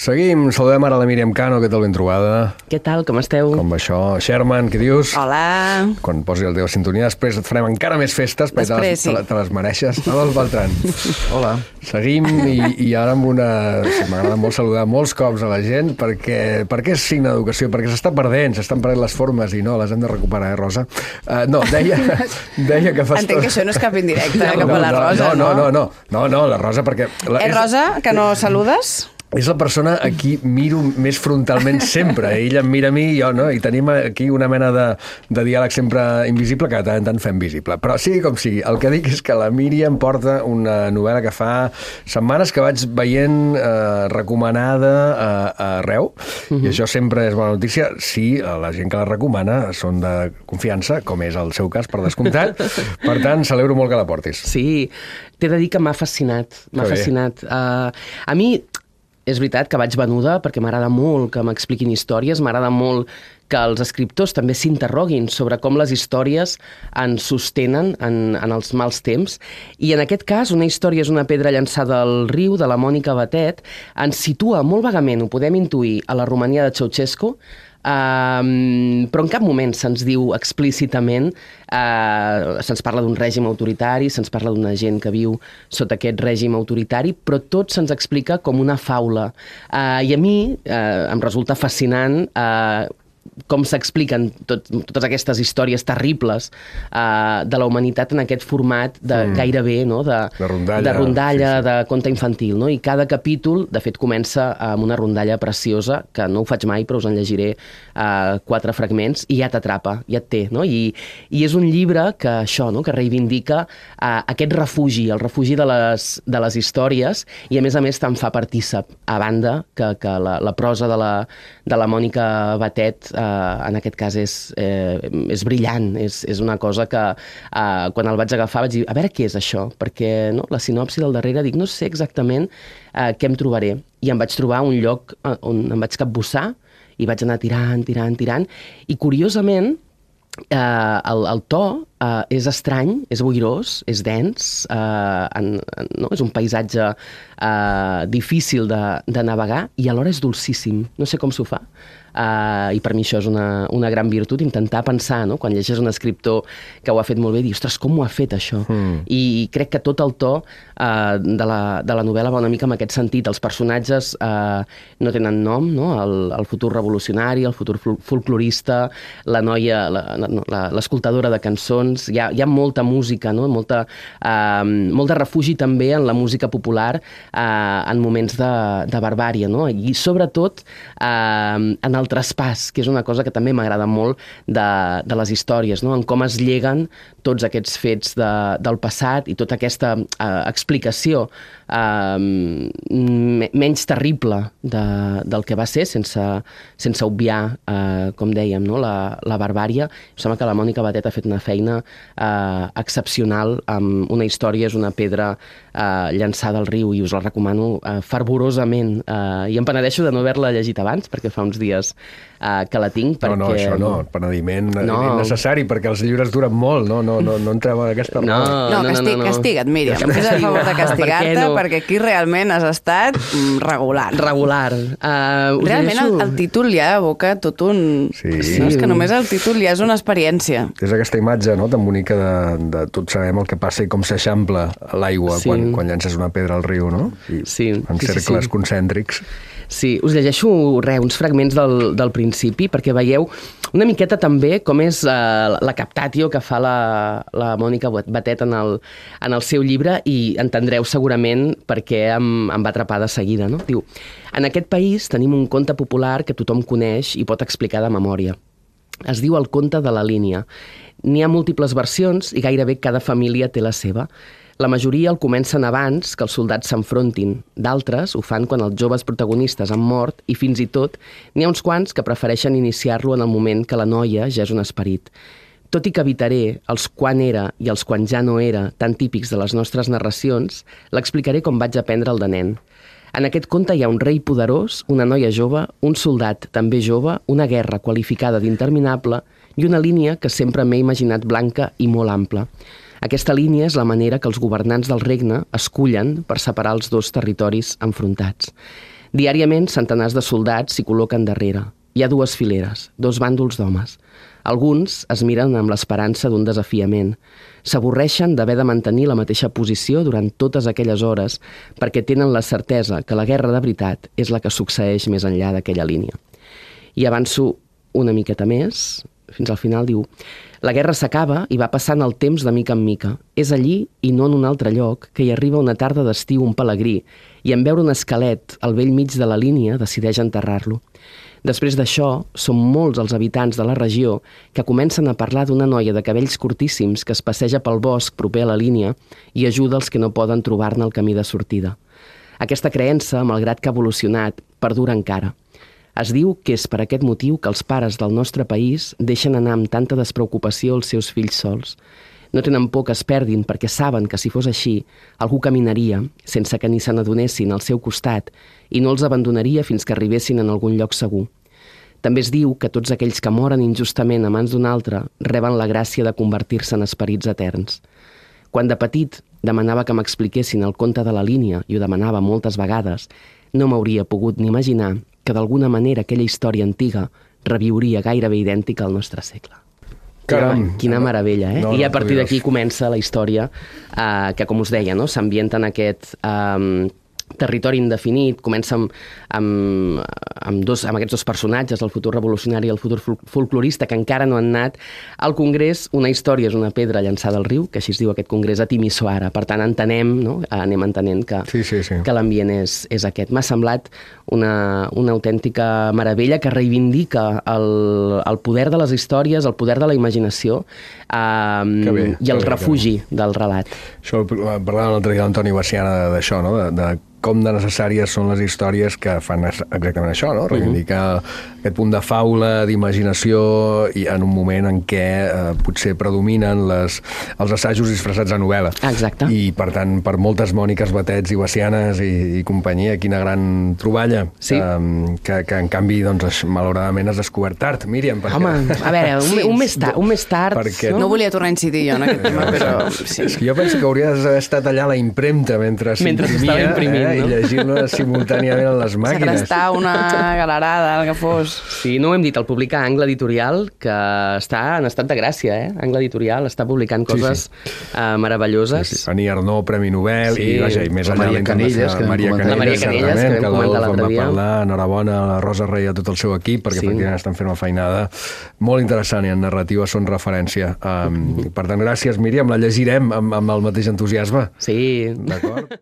Seguim, saludem ara la Míriam Cano, què tal ben trobada? Què tal, com esteu? Com va això? Sherman, què dius? Hola. Quan posi el teu sintonia, després et farem encara més festes, perquè te les, sí. te, les- te les mereixes. Adolf Beltran. Hola. Seguim i, i ara amb una... sí, M'agrada molt saludar molts cops a la gent perquè, perquè és signe d'educació, perquè s'està perdent, s'estan perdent les formes i no, les hem de recuperar, eh, Rosa? Uh, no, deia, deia que fa Entenc que això no és cap indirecte cap no, a la no, Rosa, no? no? No, no, no, no, no, la Rosa, perquè... La, Eh, Rosa, que no saludes? És la persona a qui miro més frontalment sempre. Ella em mira a mi i jo, no? I tenim aquí una mena de, de diàleg sempre invisible que de tant en tant fem visible. Però sigui com sigui, el que dic és que la Míriam porta una novel·la que fa setmanes que vaig veient eh, recomanada a, a arreu, i això sempre és bona notícia si la gent que la recomana són de confiança, com és el seu cas, per descomptat. Per tant, celebro molt que la portis. Sí, t'he de dir que m'ha fascinat, m'ha fascinat. Uh, a mi és veritat que vaig venuda perquè m'agrada molt que m'expliquin històries, m'agrada molt que els escriptors també s'interroguin sobre com les històries ens sostenen en, en els mals temps. I en aquest cas, una història és una pedra llançada al riu, de la Mònica Batet, ens situa molt vagament, ho podem intuir, a la Romania de Ceausescu, Um, però en cap moment se'ns diu explícitament, uh, se'ns parla d'un règim autoritari, se'ns parla d'una gent que viu sota aquest règim autoritari, però tot se'ns explica com una faula. Uh, I a mi uh, em resulta fascinant uh, com s'expliquen tot, totes aquestes històries terribles uh, de la humanitat en aquest format de mm. gairebé, no? de, De rondalla, de, rondalla, sí, sí. de conte infantil. No? I cada capítol, de fet, comença amb una rondalla preciosa, que no ho faig mai, però us en llegiré uh, quatre fragments, i ja t'atrapa, ja et té. No? I, I és un llibre que això, no? que reivindica uh, aquest refugi, el refugi de les, de les històries, i a més a més te'n fa partícip, a banda que, que la, la prosa de la, de la Mònica Batet, eh, en aquest cas, és, eh, és brillant. És, és una cosa que eh, quan el vaig agafar vaig dir, a veure què és això? Perquè no, la sinopsi del darrere dic, no sé exactament eh, què em trobaré. I em vaig trobar un lloc eh, on em vaig capbussar i vaig anar tirant, tirant, tirant. I curiosament, eh, el, el to eh, és estrany, és boirós, és dens, eh, en, en, no? és un paisatge eh, difícil de, de navegar i alhora és dolcíssim. No sé com s'ho fa. Uh, I per mi això és una, una gran virtut, intentar pensar, no? quan llegeixes un escriptor que ho ha fet molt bé, dir, ostres, com ho ha fet això? Mm. I, I crec que tot el to uh, de, la, de la novel·la va una mica en aquest sentit. Els personatges uh, no tenen nom, no? El, el futur revolucionari, el futur fol- folclorista, la noia, la- l'escoltadora de cançons, hi ha, hi ha molta música, no? molta, uh, molt de refugi també en la música popular uh, en moments de, de barbària, no? i sobretot uh, en el traspàs, que és una cosa que també m'agrada molt de, de les històries, no? en com es lleguen tots aquests fets de, del passat i tota aquesta uh, explicació menys terrible de, del que va ser, sense, sense obviar, uh, com dèiem, no? la, la barbària. Em sembla que la Mònica Batet ha fet una feina uh, excepcional amb una història, és una pedra uh, llançada al riu i us la recomano uh, fervorosament. Uh, I em penedeixo de no haver-la llegit abans, perquè fa uns dies uh, que la tinc. Perquè... No, no, això no, penediment No. no. necessari, perquè els llibres duren molt, no, no, no, no entreu en aquesta No, raó. No, castig, castiga't, Míriam. Fes el favor de Per castigar-te, no? perquè aquí realment has estat regular. Regular. Uh, us Realment el, llegeixo- el títol ja evoca tot un... Sí. No, és que només el títol ja és una experiència. És aquesta imatge no, tan bonica de, de tots sabem el que passa i com s'eixampla l'aigua Sí. quan, quan llances una pedra al riu, no? I Sí, en sí, sí, cercles sí. concèntrics. Sí, us llegeixo re, uns fragments del, del principi perquè veieu una miqueta també com és uh, la captatio que fa la, la Mònica Batet en el, en el seu llibre i entendreu segurament per què em, em va atrapar de seguida. No? Diu, en aquest país tenim un conte popular que tothom coneix i pot explicar de memòria. Es diu el conte de la línia. N'hi ha múltiples versions i gairebé cada família té la seva. La majoria el comencen abans que els soldats s'enfrontin. D'altres ho fan quan els joves protagonistes han mort i fins i tot n'hi ha uns quants que prefereixen iniciar-lo en el moment que la noia ja és un esperit. Tot i que evitaré els quan era i els quan ja no era tan típics de les nostres narracions, l'explicaré com vaig aprendre el de nen. En aquest conte hi ha un rei poderós, una noia jove, un soldat també jove, una guerra qualificada d'interminable i una línia que sempre m'he imaginat blanca i molt ampla. Aquesta línia és la manera que els governants del regne escullen per separar els dos territoris enfrontats. Diàriament, centenars de soldats s'hi col·loquen darrere. Hi ha dues fileres, dos bàndols d'homes. Alguns es miren amb l'esperança d'un desafiament. S'avorreixen d'haver de mantenir la mateixa posició durant totes aquelles hores perquè tenen la certesa que la guerra de veritat és la que succeeix més enllà d'aquella línia. I avanço una miqueta més, fins al final diu la guerra s'acaba i va passant el temps de mica en mica. És allí, i no en un altre lloc, que hi arriba una tarda d'estiu un pelegrí i en veure un esquelet al vell mig de la línia decideix enterrar-lo. Després d'això, són molts els habitants de la regió que comencen a parlar d'una noia de cabells curtíssims que es passeja pel bosc proper a la línia i ajuda els que no poden trobar-ne el camí de sortida. Aquesta creença, malgrat que ha evolucionat, perdura encara. Es diu que és per aquest motiu que els pares del nostre país deixen anar amb tanta despreocupació els seus fills sols. No tenen por que es perdin perquè saben que si fos així, algú caminaria sense que ni se n'adonessin al seu costat i no els abandonaria fins que arribessin en algun lloc segur. També es diu que tots aquells que moren injustament a mans d'un altre reben la gràcia de convertir-se en esperits eterns. Quan de petit demanava que m'expliquessin el conte de la línia, i ho demanava moltes vegades, no m'hauria pogut ni imaginar que d'alguna manera aquella història antiga reviuria gairebé idèntica al nostre segle. Caram. Quina meravella, eh? No, No, I a partir d'aquí comença la història eh, que, com us deia, no? s'ambienta en aquest eh, territori indefinit, comença amb, amb, amb, dos, amb aquests dos personatges, el futur revolucionari i el futur fol- folclorista, que encara no han anat al Congrés. Una història és una pedra llançada al riu, que així es diu aquest Congrés a Timisoara. Per tant, entenem, no? anem entenent que, Sí, sí, sí. que l'ambient és, és aquest. M'ha semblat una, una autèntica meravella que reivindica el, el poder de les històries, el poder de la imaginació eh, Que bé, i el bé, refugi del relat. Això parlava l'altre dia l'Antoni Baciana d'això, no? De, de com de necessàries són les històries que fan exactament això, no? Reivindicar aquest punt de faula, d'imaginació, i en un moment en què eh, potser predominen les, els assajos disfressats de novel·la. Exacte. I, per tant, per moltes Mòniques Batets i Bacianes i, i companyia, quina gran troballa. Sí. Eh, que, que, en canvi, doncs, es- malauradament has descobert tard, Míriam. Perquè... Home, a veure, un, Sí. un, més, tard, un més tard... Perquè- No volia tornar a incidir jo en aquest tema, però sí. És que jo penso que hauries d'haver estat allà a la impremta mentre Mentre s'estava imprimint, eh, no? i llegir-lo simultàniament en les màquines. Segrestar una galerada, el que fos. Sí, no ho hem dit, el publica Angle Editorial, que està en estat de gràcia, eh? Angle Editorial està publicant Sí, sí. coses eh, meravelloses. Sí, Annie Arnaud, Premi Nobel, Sí. i vaja, i més La enllà Maria Canelles, que Maria. Canelles, La Maria Canelles, que vam comentar l'altre va dia. parlar, enhorabona a la Rosa Rey i a tot el seu equip, perquè Sí. efectivament estan fent una feinada molt interessant i en narrativa són referència. Um, per tant, gràcies, Míriam, la llegirem amb, amb el mateix entusiasme. Sí. D'acord?